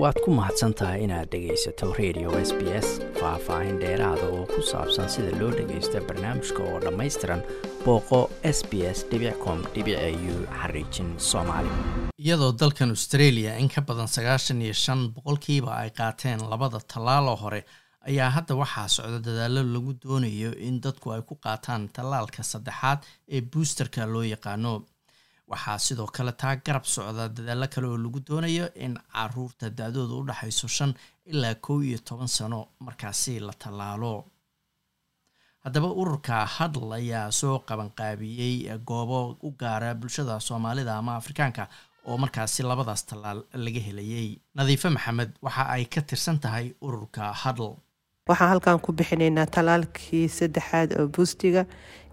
waad ku mahadsan tahay inaad dhegaysato radio s b s faah-faahin dheeraada oo ku saabsan sida loo dhagaysto barnaamijka oo dhammaystiran booqo s b s com u xariijin soomaali. Iyadoo dalkan australia in ka badan sagaashan iyo shan boqolkiiba ay qaateen labada tallaaloo hore ayaa hadda waxaa socda dadaalo lagu doonayo in dadku ay ku qaataan tallaalka saddexaad ee boosterka loo yaqaano waxaa sidoo kale taa garab socda dadaalo kale oo lagu doonayo in carruurta da-dooda u dhexayso shan ilaa kow iyo toban sano markaasi la tallaalo. Haddaba ururka hadl ayaa soo qabanqaabiyey goobo u gaara bulshada soomaalida ama afrikaanka oo markaasi labadaas tallaal laga helayay nadiife maxamed waxa ay ka tirsan tahay ururka hadl waxaan halkan ku bixinaynaa talaalkii saddexaad oo buustiga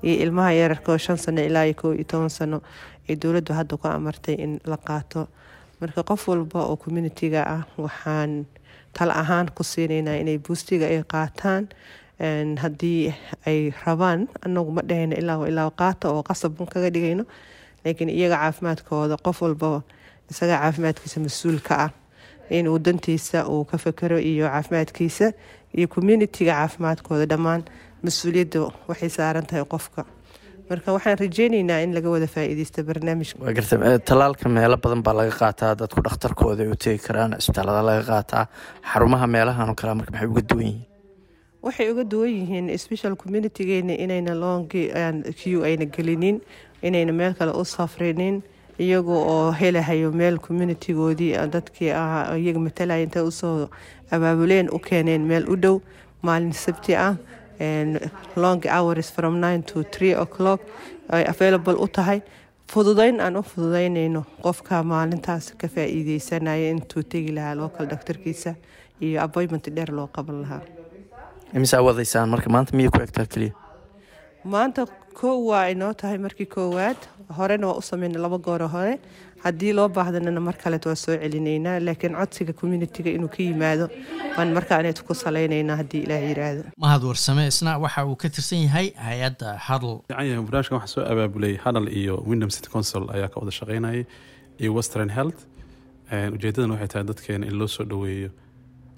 iyo ilmaha yararka oo shan sano ilaa iyo kow iyo toban sano ay dowladdu hadda ku amartay in la qaato. Marka qof walba oo communitiga ah waxaan tala ahaan ku siinaynaa inay buustiga ay qaataan. Haddii ay rabaan anagu ma dhahayno ilaa ilaa qaata oo qasabban kaga dhigayno laakiin iyaga caafimaadkooda qof walba isaga caafimaadkiisa mas'uulka ah inuu dantiisa uu ka fakero iyo caafimaadkiisa iyo communitiga caafimaadkooda dhammaan. Mas'uuliyadda waxay saaran tahay qofka. Marka waxaan rajeyneynaa in laga wada faa-iideysta barnaamijka garta tallaalka meelo badan baa laga qaataa. Dadku dhakhtarkooda ay u tegi karaan cisbitaalada laga qaataa xarumaha meelahan oo marka maxay uga duwan yihiin? Waxay uga duwan yihiin special communitigeena inayna longi q ayna gelinin inayna meel kale u safrinin iyaga oo helahayo meel communitigoodii dadkii ahaa iyaga matalaya intay u soo abaabuleen u keeneen meel u dhow maalin sabti ah long hours from nine to three o'clock ay available u tahay. Fududeyn aan u fududeynayno qofka maalintaas ka faa-iideysanaya intuu tegi lahaa local doctorkiisa iyo appointment dheer loo qaban lahaa. Imisaa wadaysaan marka maanta miyay ku egtaa keliya maanta kow waa inoo tahay markii koowaad horena waa u sameyna laba gooro hore. Haddii loo baahdanana mar kaleet waa soo celinaynaa laakiin codsiga communitiga inuu ka yimaado waan markaaneet ku salaynaynaa haddii ilaah yiraahdo. Mahad warsame isna waxa uu ka tirsan yahay hay'adda hadl yahay barnaamijkan waxaa soo abaabulay hadal iyo windham city council ayaa ka wada shaqeynayay iyo western health. Ujeedadan waxay tahay dadkeena in loo soo dhoweeyo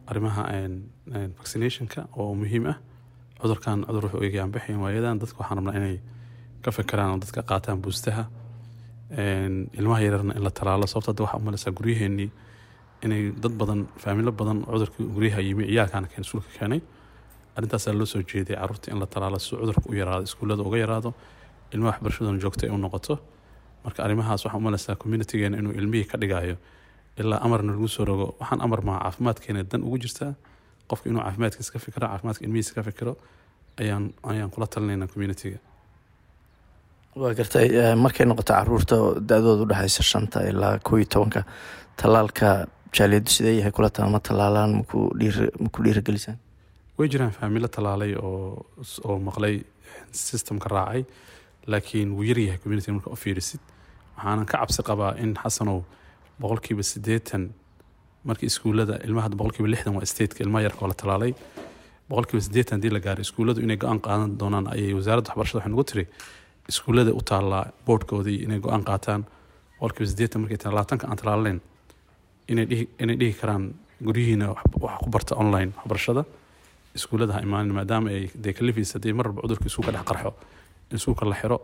arrimaha vaccinationka oo muhiim ah cudurkan cudur wuxuu eegayaan baxayn waayadan dadka waxaan rabnaa inay ka fekeraan oo dadka qaataan buustaha. Ilmaha yararna in la talaalo. Sababto hadda waxaa umaleysaa guryaheenii inay dad badan faamilo badan cudurkii guryaha yimi ciyaalkaana keen iskuulka keenay. Arrintaasaa loo soo jeeday carruurta in la talaalo si cudurka u yaraado iskuullada uga yaraado ilmaha waxbarashadana joogta ay u noqoto. Marka arrimahaas waxaa umaleysaa communitigeena inuu ilmihii ka dhigayo ilaa amarna lagu soo rogo waxaan amar maa caafimaadkeena dan ugu jirtaa qofka inuu caafimaadkiisa ka fikiro caafimaadka ilmihiisa ka fikiro ayaan ayaan kula talinaynaa communitiga waa gartay markay noqoto carruurta da-dooda udhexaysa shanta ilaa kow iyo tobanka tallaalka jaaliyadu sidee yahay? Kula taa ma tallaalaan maku dhiiragelisaan way jiraan faamilo tallaalay oo oo maqlay systemka raacay laakiin wuu yaryahay communitiga marka u fiirisid. Waxaanan ka cabsi qabaa in xasanow boqolkiiba siddeetan markii iskuullada ilmaha boqolkiiba lixdan waa stateka ilmaha yarka oo la talaalay boqolkiiba siddeetan haddii la gaaray iskuulladu inay go'aan qaadan doonaan ayay wasaaradda waxbarashada waxay nagu tiri iskuullada u taallaa boardkoodii inay go'aan qaataan boqolkiiba siddeetan markay tan labaatanka aan talaalayn inay dhihi karaan guryihiina wax ku barta online waxbarashada iskuullada ha imaanin maadaama ay dee kalifaysa haddii mar walba cudurka iskuulka dhex qarxo in iskuulka la xiro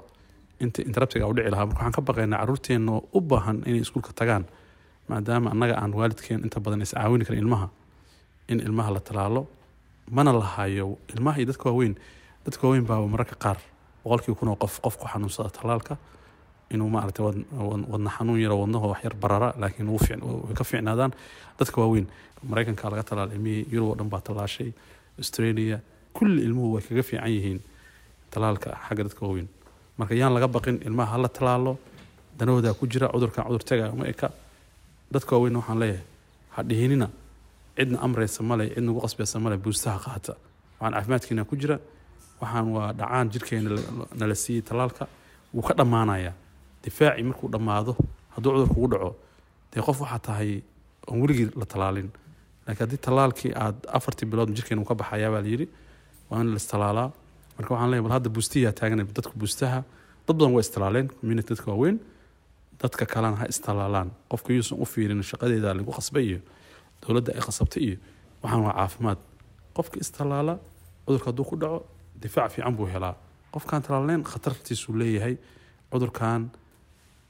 inta interruptiga u dhici lahaa marka waxaan ka baqaynaa carruurteenna u baahan inay iskuulka tagaan maadaama annaga aan waalidkeen inta badan is caawini karin ilmaha in ilmaha la talaalo mana lahayo ilmaha iyo dadka waaweyn. Dadka waaweyn baa mararka qaar boqolkii kun oo qof qof ku xanuunsada talaalka inuu maaragtay wadna xanuun yaro wadnaho wax yar barara laakiin way ka fiicnaadaan. Dadka waaweyn maraykanka laga talaala ilmihii yurub oo dhan baa tallaashay australia kulli ilmuhu way kaga fiican yihiin talaalka xagga dadka waaweyn. Marka yaan laga baqin ilmaha hala talaalo danahoodaa ku jira cudurkan cudur uma eka dadka waaweynna waxaan leeyahay ha dhihinina cidna amraysa male cid nagu qasbaysa male buustaha qaata. Waxaan caafimaadkiina ku jira waxaan waa dhacaan jirkeena nala siiyey talaalka wuu ka dhammaanayaa. Difaacii markuu dhammaado hadduu cudur kugu dhaco dee qof waxaa tahay oon weligii la talaalin laakiin haddii talaalkii aad afartii bilood jirkeena uu ka baxayaa baa layidhi waa in la istalaalaa. Marka waxaan leeyahay bal hadda buustiyaa taagan dadka buustaha dad badan waa istalaaleen community dadka waaweyn dadka kalena ha istalaalaan qofka yuusan u fiirin shaqadeeda lagu qasbay iyo dowladda ay qasabtay iyo waxaan waa caafimaad. Qofka istallaala cudurka hadduu ku dhaco difaac fiican buu helaa. Qofkaan talaalneyn khatartiisuu leeyahay cudurkan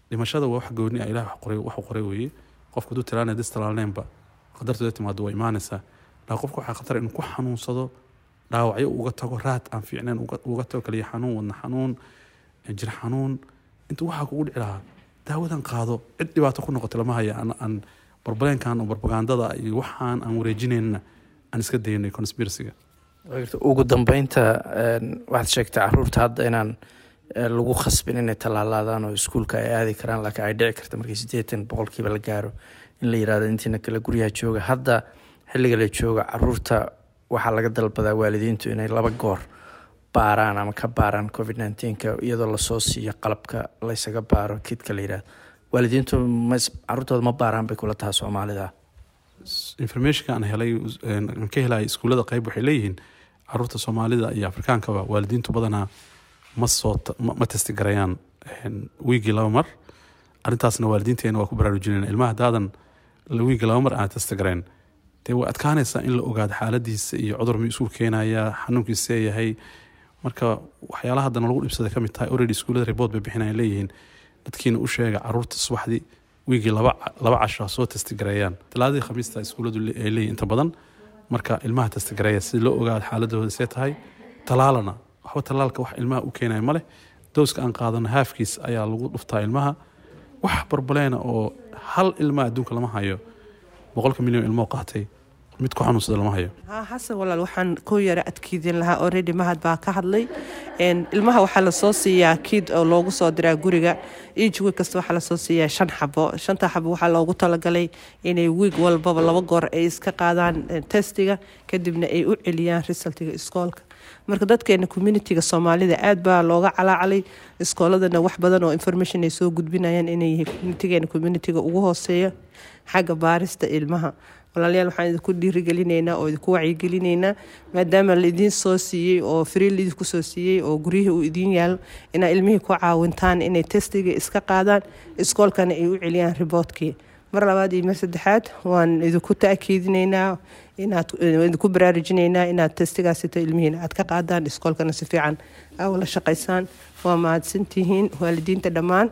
dhimashada waa wax gooni ah ilaah waxu qoray weeye. Qofka hadduu talaalnay dis talaalneynba khatartooda timaado waa imaanaysaa. Laakiin qofka waxaa khatar inuu ku xanuunsado dhaawacyo uga tago raad aan fiicnayn uga tago kaliya xanuun wadna xanuun jir xanuun. Inta waxaa kugu dhici lahaa daawadan qaado cid dhibaato ku noqota lama haya aan barbaleenkan barbagandada iyo waxaan aan wareejinaynna aan iska daynay conspiracyga. Ugu dambeynta waxaad sheegtay carruurta hadda inaan lagu khasbin inay tallaalaadaan oo iskuulka ay aadi karaan laakiin ay dhici karta markii siddeetan boqolkiiba la gaaro. In la yiraahdo intiina kale guryaha jooga. Hadda xilliga la jooga carruurta waxaa laga dalbadaa waalidiintu inay laba goor baaraan ama ka baaraan covid nneteen-ka iyadoo la soo siiyo qalabka laysaga baaro kidka la yiraahdo waalidiintu caruurtooda ma baaraan bay kula taha soomaalida informationka aan helay aan ka helaya iskuullada qayb waxay leeyihiin carruurta soomaalida iyo afrikaankaba waalidiintu badanaa ma soo ma testigarayaan wiigii laba mar. Arrintaasna waalidiinteena waa ku baraarujinayna ilmaha haddaadan wiigii laba mar aan testigarayn dee way adkaanaysaa in la ogaado xaaladiisa iyo cudur miyuu isku keenaya xanuunkiisee yahay marka waxyaalaha haddana lagu dhibsada ka tahay already iskuullada report bay bixinayan leeyihiin dadkiina u sheega carruurta subaxdii wiigii laba casho soo testigareeyaan talaadadii khamiista iskuulladu ay leeyihiin inta badan marka ilmaha testigareeya si loo ogaado xaaladooda see tahay talaalana waxba talaalka wax ilmaha u keenaya ma leh. Dowska aan qaadano haafkiis ayaa lagu dhuftaa ilmaha. Wax barbaleena oo hal ilmaa adduunka lama hayo. Boqolka milyan ilmoo qaatay mid ku xanuunsada lama hayo xasan walaal waxaan ku yara adkiidin lahaa already mahad baa ka hadlay. Ilmaha waxaa la soo siiyaa kiid oo loogu soo diraa guriga. Each week kasta waxaa la soo siiyaa shan xabo. Shanta xabo waxaa loogu talagalay inay week walbaba laba goor ay iska qaadaan testiga kadibna ay u celiyaan resultiga iskoolka. Marka dadkeena communitiga soomaalida aad baa looga calaacalay iskooladana wax badan oo information ay soo gudbinayaan inay communitigeena communitiga ugu hooseeya xagga baarista ilmaha walaalayaal waxaan idinku dhiirigelinaynaa oo idinku wacyigelinaynaa maadaama laidiin soo siiyey oo free laidinku soo siiyey oo guryihii uu idiin yaalo inaa ilmihii ku caawintaan inay testiga iska qaadaan iskoolkana ay u celiyaan riboodkii mar labaad iyo mar saddexaad waan idinku taakiidinaynaa inaad idinku baraarujinaynaa inaad testigaasito ilmihiina aad ka qaadaan iskoolkana si fiican aa shaqaysaan. Waa mahadsantihiin waalidiinta dhammaan